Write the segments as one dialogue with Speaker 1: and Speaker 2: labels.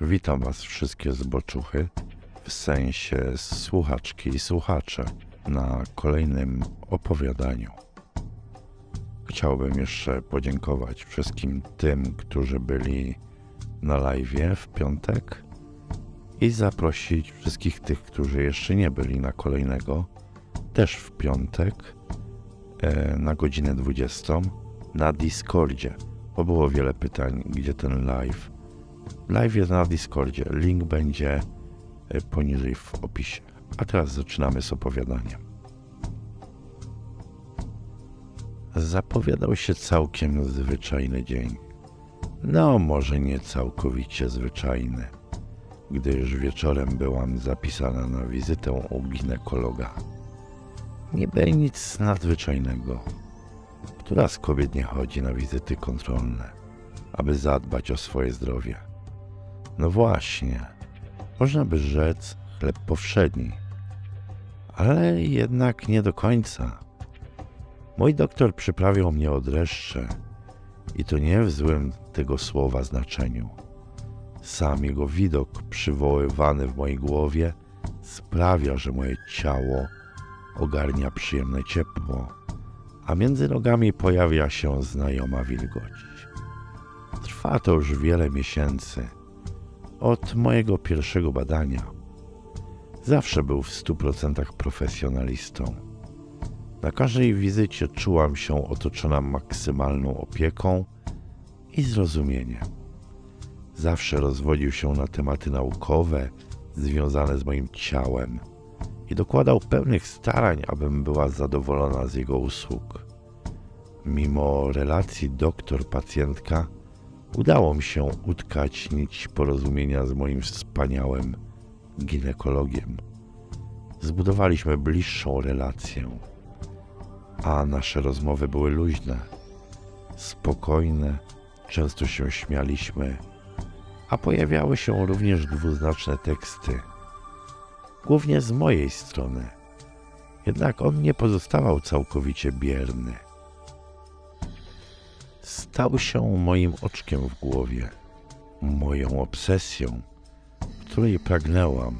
Speaker 1: Witam Was wszystkie zboczuchy, w sensie słuchaczki i słuchacze, na kolejnym opowiadaniu. Chciałbym jeszcze podziękować wszystkim tym, którzy byli na live w piątek i zaprosić wszystkich tych, którzy jeszcze nie byli na kolejnego, też w piątek e, na godzinę 20 na Discordzie, bo było wiele pytań, gdzie ten live. Live jest na Discordzie, link będzie e, poniżej w opisie. A teraz zaczynamy z opowiadaniem. Zapowiadał się całkiem zwyczajny dzień. No, może nie całkowicie zwyczajny, gdyż wieczorem byłam zapisana na wizytę u ginekologa. Niby nic nadzwyczajnego. Która z kobiet nie chodzi na wizyty kontrolne, aby zadbać o swoje zdrowie? No właśnie, można by rzec chleb powszedni, ale jednak nie do końca. Mój doktor przyprawił mnie o dreszcze i to nie w złym tego słowa znaczeniu. Sam jego widok przywoływany w mojej głowie sprawia, że moje ciało ogarnia przyjemne ciepło, a między nogami pojawia się znajoma wilgoć. Trwa to już wiele miesięcy. Od mojego pierwszego badania zawsze był w stu procentach profesjonalistą. Na każdej wizycie czułam się otoczona maksymalną opieką i zrozumieniem. Zawsze rozwodził się na tematy naukowe związane z moim ciałem i dokładał pełnych starań, abym była zadowolona z jego usług. Mimo relacji doktor-pacjentka, udało mi się utkać nić porozumienia z moim wspaniałym ginekologiem. Zbudowaliśmy bliższą relację, a nasze rozmowy były luźne, spokojne, często się śmialiśmy, a pojawiały się również dwuznaczne teksty – głównie z mojej strony. Jednak on nie pozostawał całkowicie bierny. Stał się moim oczkiem w głowie, moją obsesją, której pragnęłam.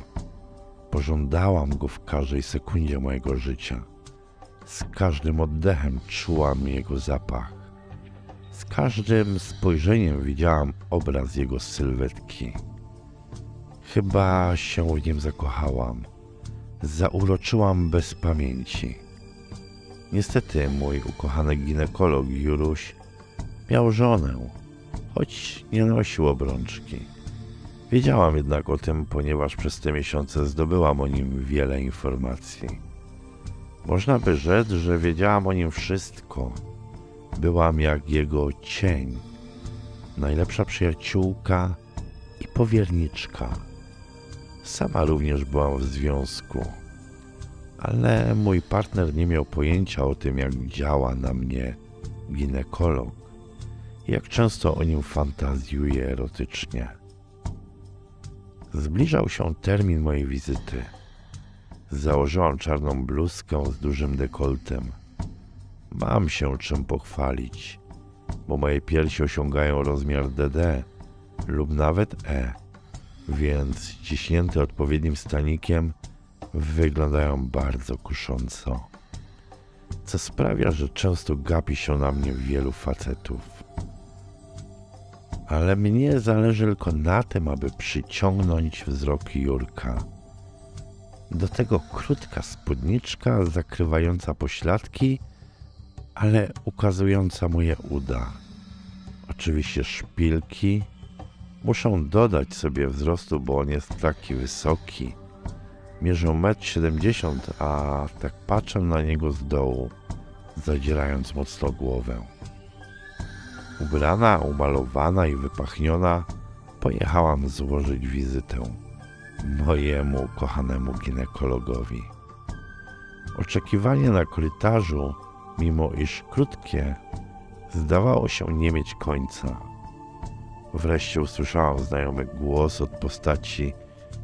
Speaker 1: Pożądałam go w każdej sekundzie mojego życia. Z każdym oddechem czułam jego zapach. Z każdym spojrzeniem widziałam obraz jego sylwetki. Chyba się w nim zakochałam. Zauroczyłam bez pamięci. Niestety mój ukochany ginekolog Juruś miał żonę, choć nie nosił obrączki. Wiedziałam jednak o tym, ponieważ przez te miesiące zdobyłam o nim wiele informacji. Można by rzec, że wiedziałam o nim wszystko. Byłam jak jego cień, najlepsza przyjaciółka i powierniczka. Sama również byłam w związku, ale mój partner nie miał pojęcia o tym, jak działa na mnie ginekolog, jak często o nim fantazjuje erotycznie. Zbliżał się termin mojej wizyty. Założyłam czarną bluzkę z dużym dekoltem. Mam się czym pochwalić, bo moje piersi osiągają rozmiar DD lub nawet E więc ciśnięte odpowiednim stanikiem wyglądają bardzo kusząco, co sprawia, że często gapi się na mnie wielu facetów. Ale mnie zależy tylko na tym, aby przyciągnąć wzrok Jurka. Do tego krótka spódniczka zakrywająca pośladki, ale ukazująca moje uda. Oczywiście szpilki, Muszę dodać sobie wzrostu, bo on jest taki wysoki. Mierzę 1,70 m, a tak patrzę na niego z dołu, zadzierając mocno głowę. Ubrana, umalowana i wypachniona, pojechałam złożyć wizytę mojemu kochanemu ginekologowi. Oczekiwanie na korytarzu, mimo iż krótkie, zdawało się nie mieć końca. Wreszcie usłyszałam znajomy głos od postaci,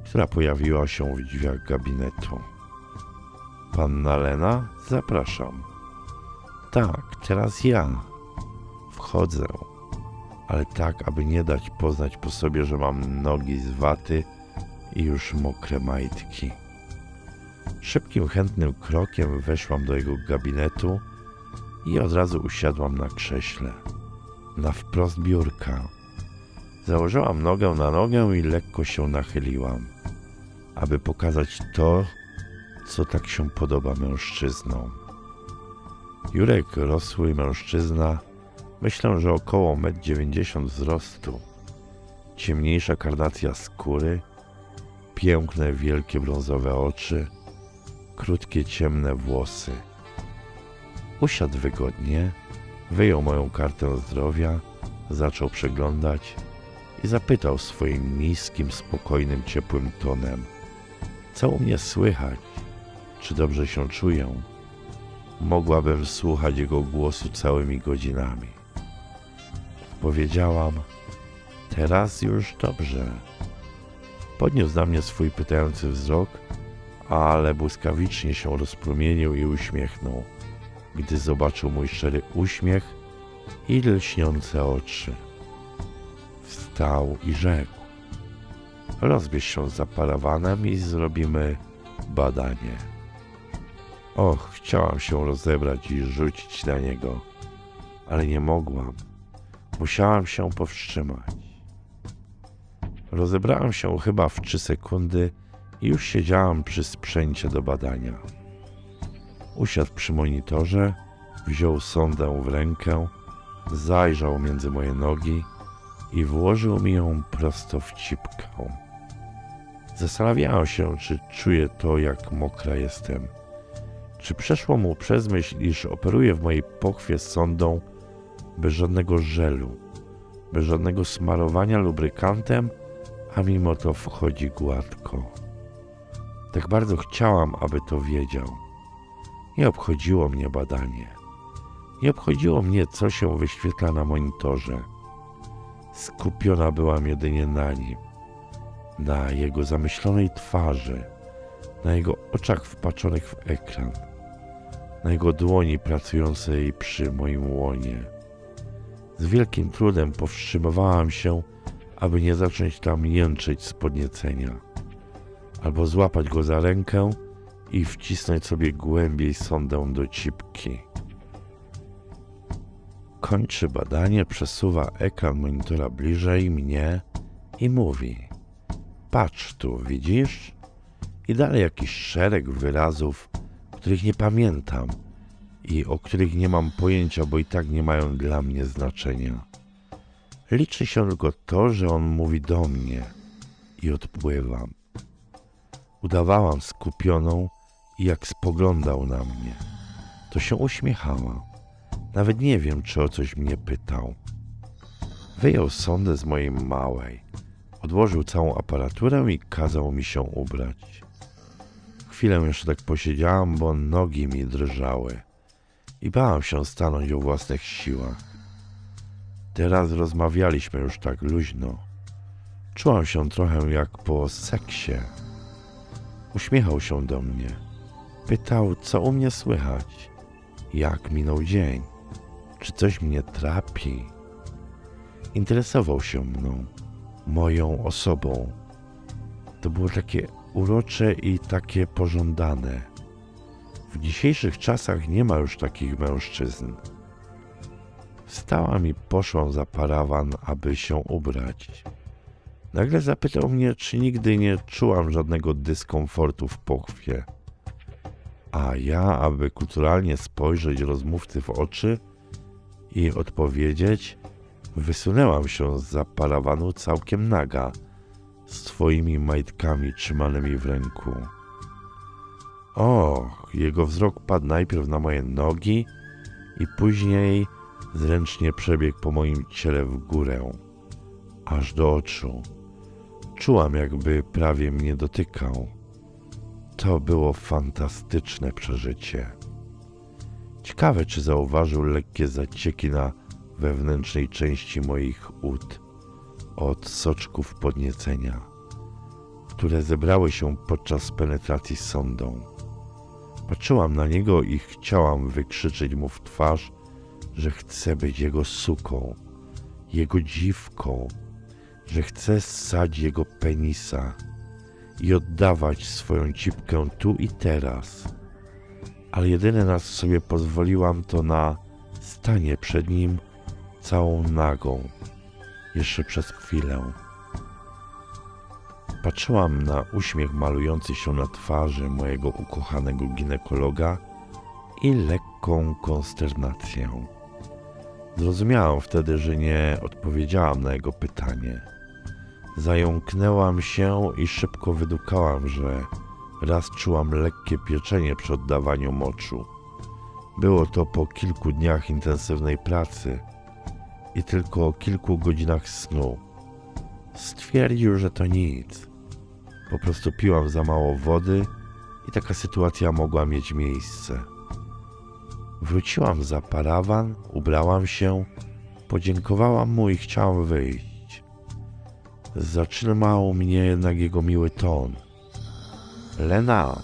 Speaker 1: która pojawiła się w drzwiach gabinetu. Panna Lena? Zapraszam. Tak, teraz ja. Wchodzę. ale tak, aby nie dać poznać po sobie, że mam nogi z waty i już mokre majtki. Szybkim, chętnym krokiem weszłam do jego gabinetu i od razu usiadłam na krześle, na wprost biurka. Założyłam nogę na nogę i lekko się nachyliłam, aby pokazać to, co tak się podoba mężczyznom. Jurek, rosły mężczyzna, myślę, że około 1,90 m wzrostu, ciemniejsza karnacja skóry, piękne, wielkie brązowe oczy, krótkie, ciemne włosy. Usiadł wygodnie, wyjął moją kartę zdrowia, zaczął przeglądać i zapytał swoim niskim, spokojnym, ciepłym tonem: Co u mnie słychać? Czy dobrze się czuję? Mogłabym słuchać jego głosu całymi godzinami. Powiedziałam: Teraz już dobrze. Podniósł na mnie swój pytający wzrok, ale błyskawicznie się rozpromienił i uśmiechnął, gdy zobaczył mój szczery uśmiech i lśniące oczy. Wstał i rzekł: Rozbierz się za parawanem i zrobimy badanie. Och, chciałam się rozebrać i rzucić na niego, ale nie mogłam. Musiałam się powstrzymać. Rozebrałem się chyba w trzy sekundy i już siedziałam przy sprzęcie do badania. Usiadł przy monitorze, wziął sondę w rękę, zajrzał między moje nogi i włożył mi ją prosto w cipkę. Zastanawiałem się, czy czuję to, jak mokra jestem. Czy przeszło mu przez myśl, iż operuje w mojej pochwie sondą bez żadnego żelu, bez żadnego smarowania lubrykantem, a mimo to wchodzi gładko. Tak bardzo chciałam, aby to wiedział. Nie obchodziło mnie badanie. Nie obchodziło mnie, co się wyświetla na monitorze. Skupiona byłam jedynie na nim, na jego zamyślonej twarzy, na jego oczach wpaczonych w ekran, na jego dłoni pracującej przy moim łonie. Z wielkim trudem powstrzymywałam się, aby nie zacząć tam jęczeć z podniecenia, albo złapać go za rękę i wcisnąć sobie głębiej sondę do cipki. Kończy badanie, przesuwa ekran monitora bliżej mnie i mówi: Patrz tu, widzisz? I dalej jakiś szereg wyrazów, których nie pamiętam i o których nie mam pojęcia, bo i tak nie mają dla mnie znaczenia. Liczy się tylko to, że on mówi do mnie i odpływam. Udawałam skupioną i jak spoglądał na mnie, to się uśmiechała. Nawet nie wiem, czy o coś mnie pytał. Wyjął sondę z mojej małej, odłożył całą aparaturę i kazał mi się ubrać. Chwilę jeszcze tak posiedziałam, bo nogi mi drżały i bałam się stanąć o własnych siłach. Teraz rozmawialiśmy już tak luźno. Czułam się trochę jak po seksie. Uśmiechał się do mnie. Pytał, co u mnie słychać, jak minął dzień, czy coś mnie trapi. Interesował się mną, moją osobą. To było takie urocze i takie pożądane. W dzisiejszych czasach nie ma już takich mężczyzn. Wstałam i poszłam za parawan, aby się ubrać. Nagle zapytał mnie, czy nigdy nie czułam żadnego dyskomfortu w pochwie. A ja, aby kulturalnie spojrzeć rozmówcy w oczy i odpowiedzieć, wysunęłam się za parawanu całkiem naga, z twoimi majtkami trzymanymi w ręku. O, jego wzrok padł najpierw na moje nogi i później zręcznie przebiegł po moim ciele w górę, aż do oczu. Czułam, jakby prawie mnie dotykał. To było fantastyczne przeżycie. Ciekawe, czy zauważył lekkie zacieki na wewnętrznej części moich ud od soczków podniecenia, które zebrały się podczas penetracji sondą. Patrzyłam na niego i chciałam wykrzyczeć mu w twarz, że chcę być jego suką jego dziwką, że chcę ssać jego penisa i oddawać swoją cipkę tu i teraz. Ale jedyne na co sobie pozwoliłam to na stanie przed nim całą nagą, jeszcze przez chwilę. Patrzyłam na uśmiech malujący się na twarzy mojego ukochanego ginekologa i lekką konsternację. Zrozumiałam wtedy, że nie odpowiedziałam na jego pytanie. Zająknęłam się i szybko wydukałam, że raz czułam lekkie pieczenie przy oddawaniu moczu. Było to po kilku dniach intensywnej pracy i tylko kilku godzinach snu. Stwierdził, że to nic. Po prostu piłam za mało wody i taka sytuacja mogła mieć miejsce. Wróciłam za parawan, ubrałam się, podziękowałam mu i chciałam wyjść. Zatrzymał mnie jednak jego miły ton. Lena,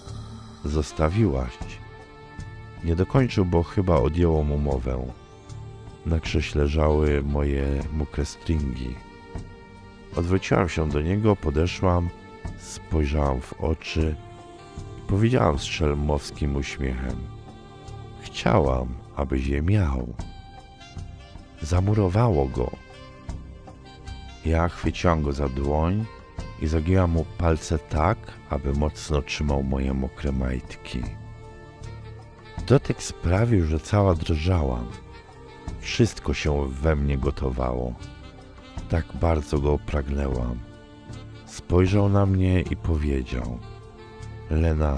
Speaker 1: zostawiłaś. Nie dokończył, bo chyba odjęło mu mowę. Na krześle leżały moje mokre stringi. Odwróciłam się do niego, podeszłam, spojrzałam w oczy i powiedziałam z szelmowskim uśmiechem. Chciałam, abyś je miał. Zamurowało go. Ja chwyciłam go za dłoń i zagięłam mu palce tak, aby mocno trzymał moje mokre majtki. Dotyk sprawił, że cała drżałam. Wszystko się we mnie gotowało. Tak bardzo go pragnęłam. Spojrzał na mnie i powiedział: Lena,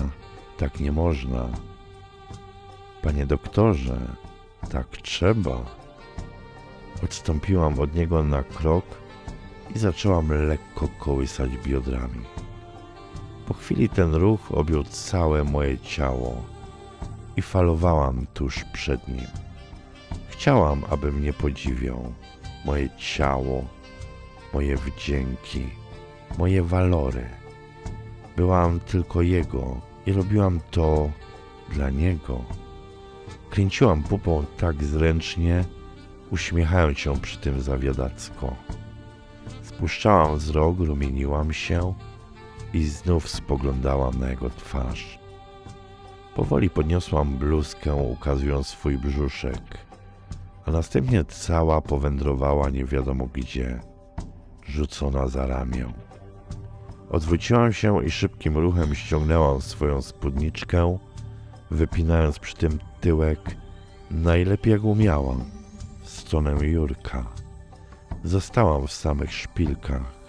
Speaker 1: tak nie można. Panie doktorze, tak trzeba. Odstąpiłam od niego na krok i zaczęłam lekko kołysać biodrami. Po chwili ten ruch objął całe moje ciało i falowałam tuż przed nim. Chciałam, aby mnie podziwiał, moje ciało, moje wdzięki, moje walory. Byłam tylko jego i robiłam to dla niego. Kręciłam pupą tak zręcznie, uśmiechając się przy tym zawiadacko. Spuszczałam wzrok, rumieniłam się i znów spoglądałam na jego twarz. Powoli podniosłam bluzkę, ukazując swój brzuszek, a następnie cała powędrowała nie wiadomo gdzie, rzucona za ramię. Odwróciłam się i szybkim ruchem ściągnęłam swoją spódniczkę, wypinając przy tym tyłek najlepiej jak umiałam w stronę Jurka. Zostałam w samych szpilkach.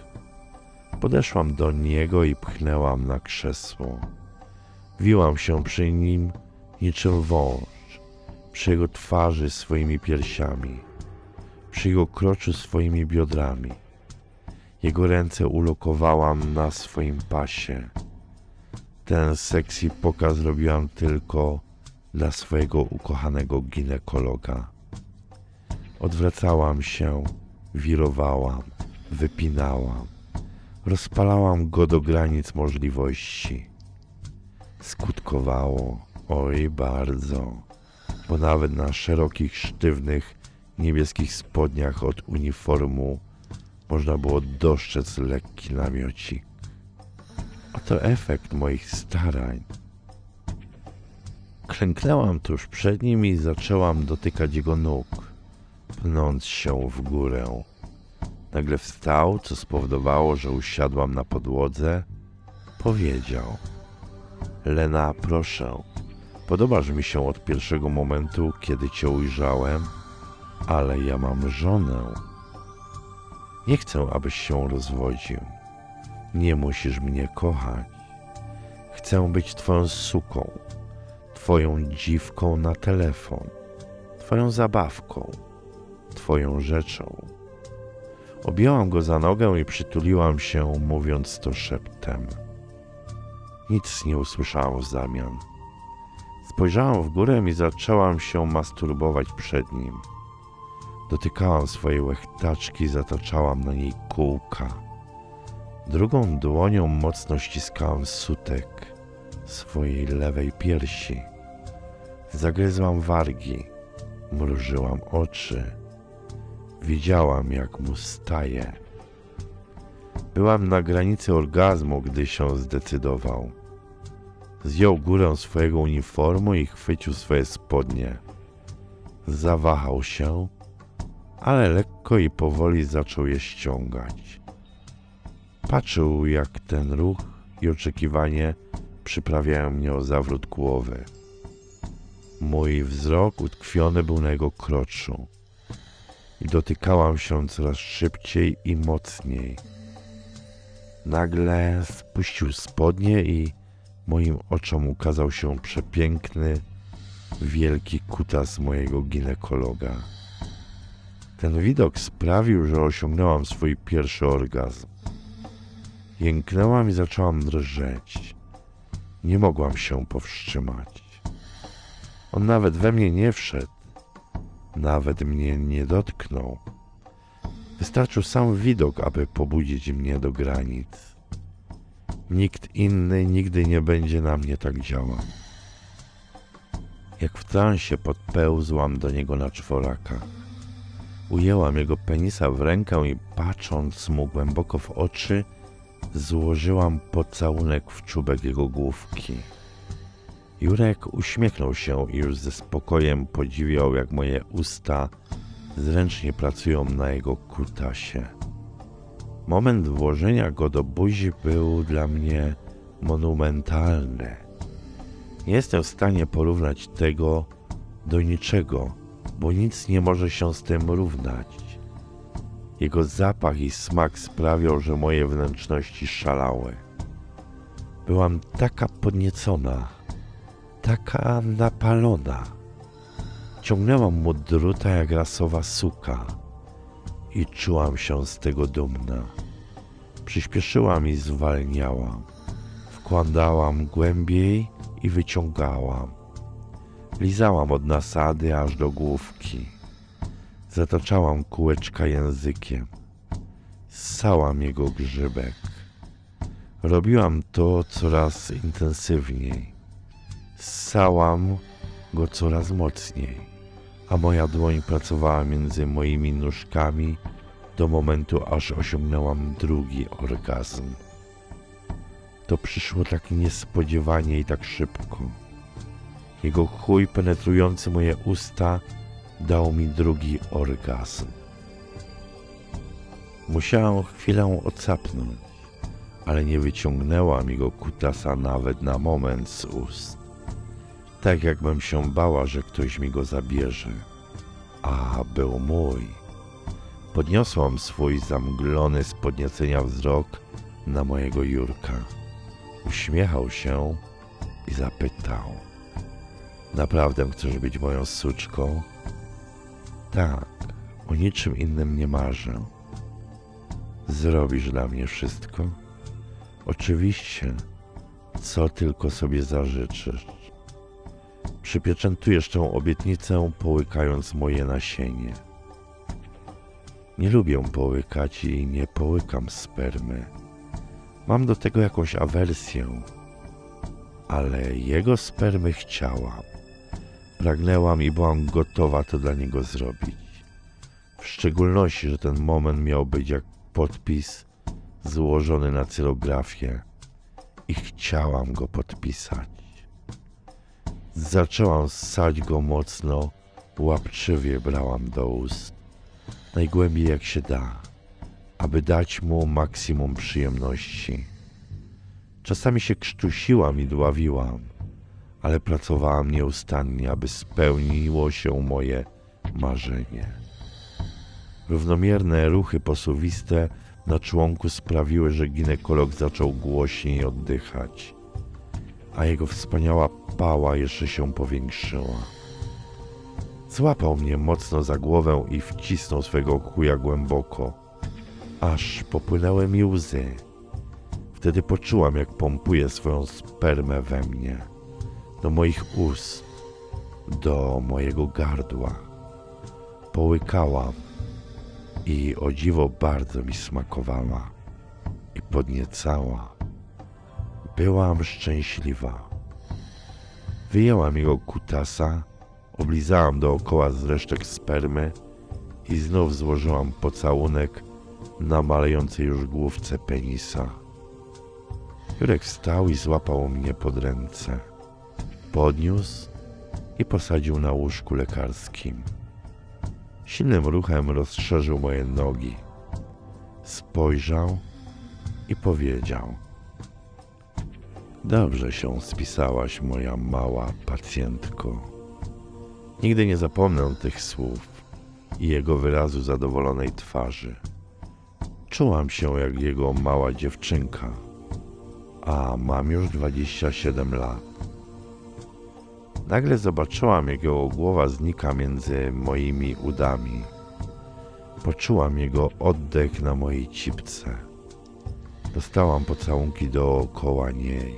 Speaker 1: Podeszłam do niego i pchnęłam na krzesło. Wiłam się przy nim niczym wąż, przy jego twarzy swoimi piersiami, przy jego kroczu swoimi biodrami. Jego ręce ulokowałam na swoim pasie. Ten sexy pokaz robiłam tylko dla swojego ukochanego ginekologa. Odwracałam się, wirowałam, wypinałam, rozpalałam go do granic możliwości. Skutkowało, oj bardzo, bo nawet na szerokich, sztywnych, niebieskich spodniach od uniformu można było dostrzec lekki namiocik. Oto efekt moich starań. Klęknęłam tuż przed nim i zaczęłam dotykać jego nóg, pnąc się w górę. Nagle wstał, co spowodowało, że usiadłam na podłodze. Powiedział: Lena, proszę, podobasz mi się od pierwszego momentu, kiedy cię ujrzałem, ale ja mam żonę. Nie chcę, abyś się rozwodził. Nie musisz mnie kochać. Chcę być twoją suką, twoją dziwką na telefon, twoją zabawką, twoją rzeczą. Objęłam go za nogę i przytuliłam się, mówiąc to szeptem. Nic nie usłyszałam w zamian. Spojrzałam w górę i zaczęłam się masturbować przed nim. Dotykałam swojej łechtaczki, zataczałam na niej kółka. Drugą dłonią mocno ściskałam sutek swojej lewej piersi. Zagryzłam wargi, mrużyłam oczy. Wiedziałam, jak mu staje. Byłam na granicy orgazmu, gdy się zdecydował. Zjął górę swojego uniformu i chwycił swoje spodnie. Zawahał się, ale lekko i powoli zaczął je ściągać. Patrzył, jak ten ruch i oczekiwanie przyprawiają mnie o zawrót głowy. Mój wzrok utkwiony był na jego kroczu i dotykałam się coraz szybciej i mocniej. Nagle spuścił spodnie i moim oczom ukazał się przepiękny, wielki kutas mojego ginekologa. Ten widok sprawił, że osiągnęłam swój pierwszy orgazm. Jęknęłam i zaczęłam drżeć. Nie mogłam się powstrzymać. On nawet we mnie nie wszedł, nawet mnie nie dotknął. Wystarczył sam widok, aby pobudzić mnie do granic. Nikt inny nigdy nie będzie na mnie tak działał. Jak w transie podpełzłam do niego na czworakach. Ujęłam jego penisa w rękę i patrząc mu głęboko w oczy, złożyłam pocałunek w czubek jego główki. Jurek uśmiechnął się i już ze spokojem podziwiał, jak moje usta zręcznie pracują na jego kutasie. Moment włożenia go do buzi był dla mnie monumentalny. Nie jestem w stanie porównać tego do niczego, bo nic nie może się z tym równać. Jego zapach i smak sprawiał, że moje wnętrzności szalały. Byłam taka podniecona, taka napalona. Ciągnęłam mu druta jak rasowa suka i czułam się z tego dumna. Przyspieszyłam i zwalniałam. Wkładałam głębiej i wyciągałam. Lizałam od nasady aż do główki. Zataczałam kółeczka językiem. Ssałam jego grzybek. Robiłam to coraz intensywniej. Ssałam go coraz mocniej, a moja dłoń pracowała między moimi nóżkami do momentu, aż osiągnęłam drugi orgazm. To przyszło tak niespodziewanie i tak szybko. Jego chuj penetrujący moje usta dał mi drugi orgazm. Musiałam chwilę ocapnąć, ale nie wyciągnęłam jego kutasa nawet na moment z ust. Tak jakbym się bała, że ktoś mi go zabierze. A był mój. Podniosłam swój zamglony z podniecenia wzrok na mojego Jurka. Uśmiechał się i zapytał: Naprawdę chcesz być moją suczką? Tak, o niczym innym nie marzę. Zrobisz dla mnie wszystko? Oczywiście, co tylko sobie zażyczysz. Przypieczętujesz tę obietnicę, połykając moje nasienie. Nie lubię połykać i nie połykam spermy. Mam do tego jakąś awersję, ale jego spermy chciałam. Pragnęłam i byłam gotowa to dla niego zrobić. W szczególności, że ten moment miał być jak podpis złożony na cylografię i chciałam go podpisać. Zaczęłam ssać go mocno, łapczywie brałam do ust, najgłębiej jak się da, aby dać mu maksimum przyjemności. Czasami się krztusiłam i dławiłam, ale pracowałam nieustannie, aby spełniło się moje marzenie. Równomierne ruchy posuwiste na członku sprawiły, że ginekolog zaczął głośniej oddychać, a jego wspaniała pała jeszcze się powiększyła. Złapał mnie mocno za głowę i wcisnął swego chuja głęboko, aż popłynęły mi łzy. Wtedy poczułam, jak pompuje swoją spermę we mnie do moich ust, do mojego gardła. Połykałam i o dziwo bardzo mi smakowała i podniecała. Byłam szczęśliwa. Wyjęłam jego kutasa, oblizałam dookoła z resztek spermy i znów złożyłam pocałunek na malejącej już główce penisa. Jurek wstał i złapał mnie pod ręce. Podniósł i posadził na łóżku lekarskim. Silnym ruchem rozszerzył moje nogi. Spojrzał i powiedział: Dobrze się spisałaś, moja mała pacjentko. Nigdy nie zapomnę tych słów i jego wyrazu zadowolonej twarzy. Czułam się jak jego mała dziewczynka, a mam już 27 lat. Nagle zobaczyłam, jak jego głowa znika między moimi udami. Poczułam jego oddech na mojej cipce. Dostałam pocałunki dookoła niej,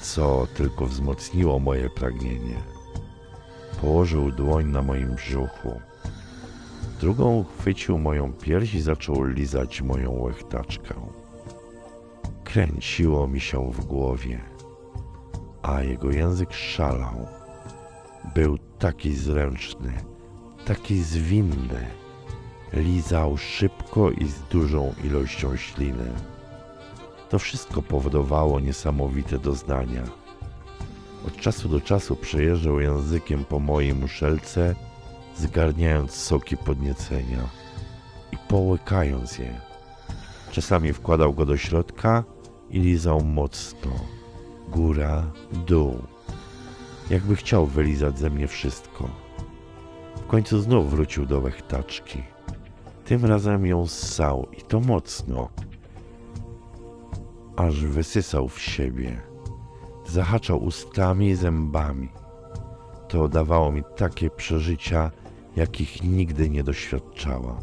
Speaker 1: co tylko wzmocniło moje pragnienie. Położył dłoń na moim brzuchu. Drugą chwycił moją pierś i zaczął lizać moją łechtaczkę. Kręciło mi się w głowie, a jego język szalał. Był taki zręczny, taki zwinny. Lizał szybko i z dużą ilością śliny. To wszystko powodowało niesamowite doznania. Od czasu do czasu przejeżdżał językiem po mojej muszelce, zgarniając soki podniecenia i połykając je. Czasami wkładał go do środka i lizał mocno, góra, dół, jakby chciał wylizać ze mnie wszystko. W końcu znów wrócił do łechtaczki. Tym razem ją ssał i to mocno, aż wysysał w siebie. Zahaczał ustami i zębami. To dawało mi takie przeżycia, jakich nigdy nie doświadczała.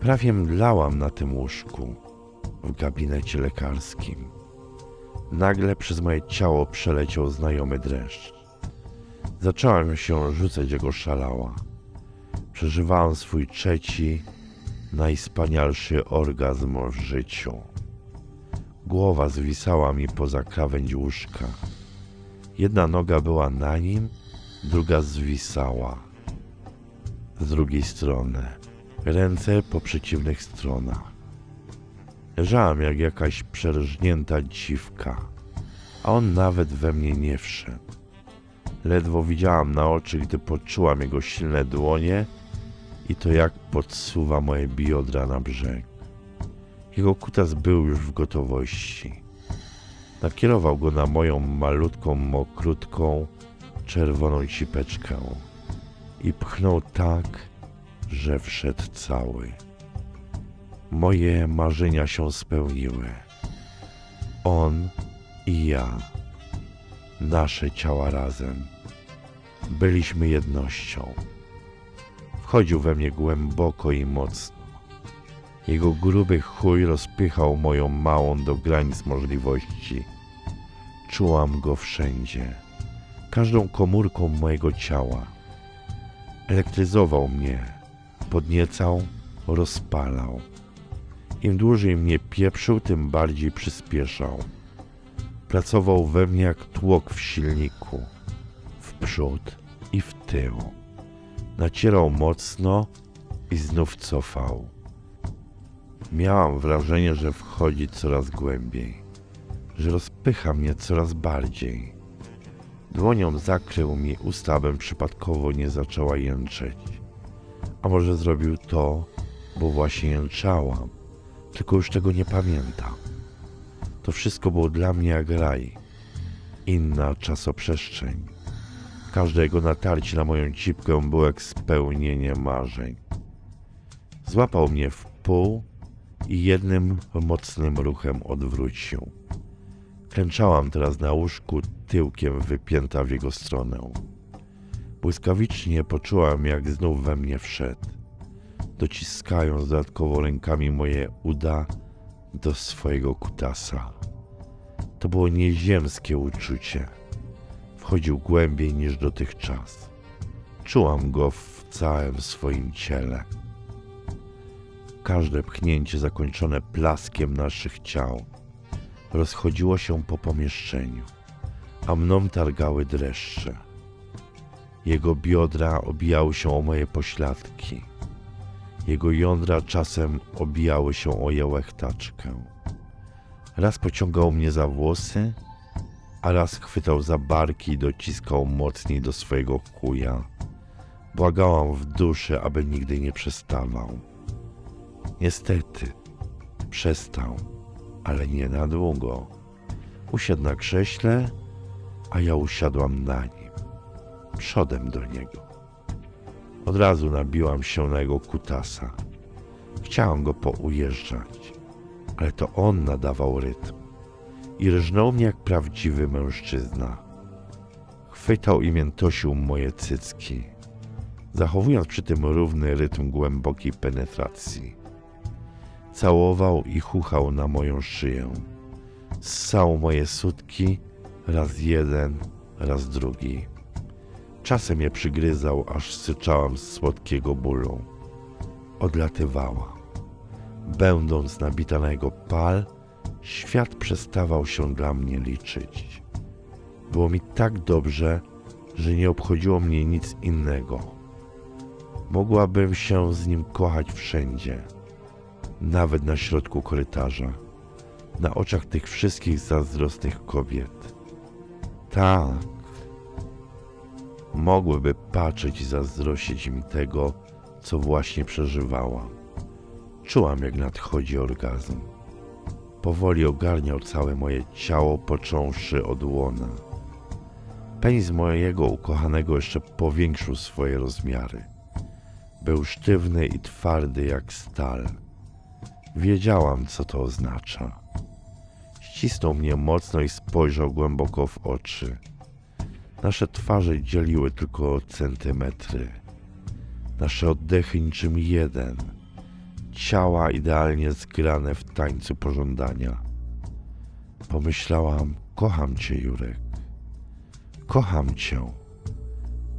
Speaker 1: Prawie mdlałam na tym łóżku w gabinecie lekarskim. Nagle przez moje ciało przeleciał znajomy dreszcz. Zaczęłam się rzucać, jego szalała. Przeżywałam swój trzeci, najspanialszy orgazm w życiu. Głowa zwisała mi poza krawędź łóżka. Jedna noga była na nim, druga zwisała. Z drugiej strony, ręce po przeciwnych stronach. Leżałam jak jakaś przerżnięta dziwka, a on nawet we mnie nie wszedł. Ledwo widziałam na oczy, gdy poczułam jego silne dłonie i to jak podsuwa moje biodra na brzeg. Jego kutas był już w gotowości. Nakierował go na moją malutką, mokrutką, czerwoną cipeczkę i pchnął tak, że wszedł cały. Moje marzenia się spełniły. On i ja, nasze ciała razem, byliśmy jednością. Wchodził we mnie głęboko i mocno. Jego gruby chuj rozpychał moją małą do granic możliwości. Czułam go wszędzie, każdą komórką mojego ciała. Elektryzował mnie, podniecał, rozpalał. Im dłużej mnie pieprzył, tym bardziej przyspieszał. Pracował we mnie jak tłok w silniku, w przód i w tył. Nacierał mocno i znów cofał. Miałam wrażenie, że wchodzi coraz głębiej, że rozpycha mnie coraz bardziej. Dłonią zakrył mi usta, abym przypadkowo nie zaczęła jęczeć. A może zrobił to, bo właśnie jęczałam, tylko już tego nie pamiętam. To wszystko było dla mnie jak raj, inna czasoprzestrzeń. Każde jego natarcie na moją cipkę było jak spełnienie marzeń. Złapał mnie w pół i jednym mocnym ruchem odwrócił. Klęczałam teraz na łóżku, tyłkiem wypięta w jego stronę. Błyskawicznie poczułam, jak znów we mnie wszedł, dociskając dodatkowo rękami moje uda do swojego kutasa. To było nieziemskie uczucie. Wchodził głębiej niż dotychczas. Czułam go w całym swoim ciele. Każde pchnięcie zakończone plaskiem naszych ciał rozchodziło się po pomieszczeniu, a mną targały dreszcze. Jego biodra obijały się o moje pośladki. Jego jądra czasem obijały się o jełechtaczkę. Raz pociągał mnie za włosy, a raz chwytał za barki i dociskał mocniej do swojego chuja. Błagałam w duszy, aby nigdy nie przestawał. Niestety, przestał, ale nie na długo. Usiadł na krześle, a ja usiadłam na nim, przodem do niego. Od razu nabiłam się na jego kutasa. Chciałam go poujeżdżać, ale to on nadawał rytm i rżnął mnie jak prawdziwy mężczyzna. Chwytał i miętosił moje cycki, zachowując przy tym równy rytm głębokiej penetracji. Całował i chuchał na moją szyję. Ssał moje sutki, raz jeden, raz drugi. Czasem je przygryzał, aż syczałam z słodkiego bólu. Odlatywała. Będąc nabita na jego pal, świat przestawał się dla mnie liczyć. Było mi tak dobrze, że nie obchodziło mnie nic innego. Mogłabym się z nim kochać wszędzie, nawet na środku korytarza, na oczach tych wszystkich zazdrosnych kobiet. Tak, mogłyby patrzeć i zazdrościć mi tego, co właśnie przeżywałam. Czułam, jak nadchodzi orgazm. Powoli ogarniał całe moje ciało, począwszy od łona. Penis mojego ukochanego jeszcze powiększył swoje rozmiary. Był sztywny i twardy jak stal. Wiedziałam, co to oznacza. Ścisnął mnie mocno i spojrzał głęboko w oczy. Nasze twarze dzieliły tylko centymetry. Nasze oddechy niczym jeden. Ciała idealnie zgrane w tańcu pożądania. Pomyślałam, kocham cię, Jurek. Kocham cię.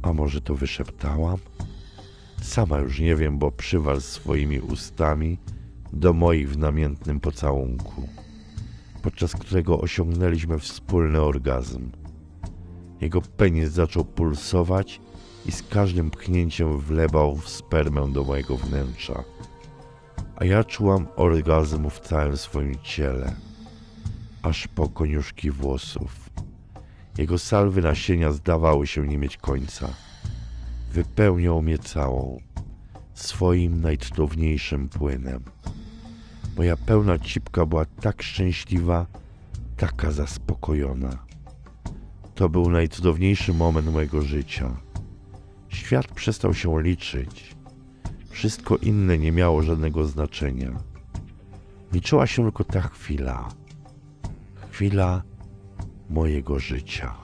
Speaker 1: A może to wyszeptałam? Sama już nie wiem, bo przywal swoimi ustami do moich w namiętnym pocałunku, podczas którego osiągnęliśmy wspólny orgazm. Jego penis zaczął pulsować i z każdym pchnięciem wlewał spermę do mojego wnętrza. A ja czułam orgazm w całym swoim ciele, aż po koniuszki włosów. Jego salwy nasienia zdawały się nie mieć końca. Wypełniał mnie całą, swoim najcudowniejszym płynem. Moja pełna cipka była tak szczęśliwa, taka zaspokojona. To był najcudowniejszy moment mojego życia. Świat przestał się liczyć. Wszystko inne nie miało żadnego znaczenia. Liczyła się tylko ta chwila. Chwila mojego życia.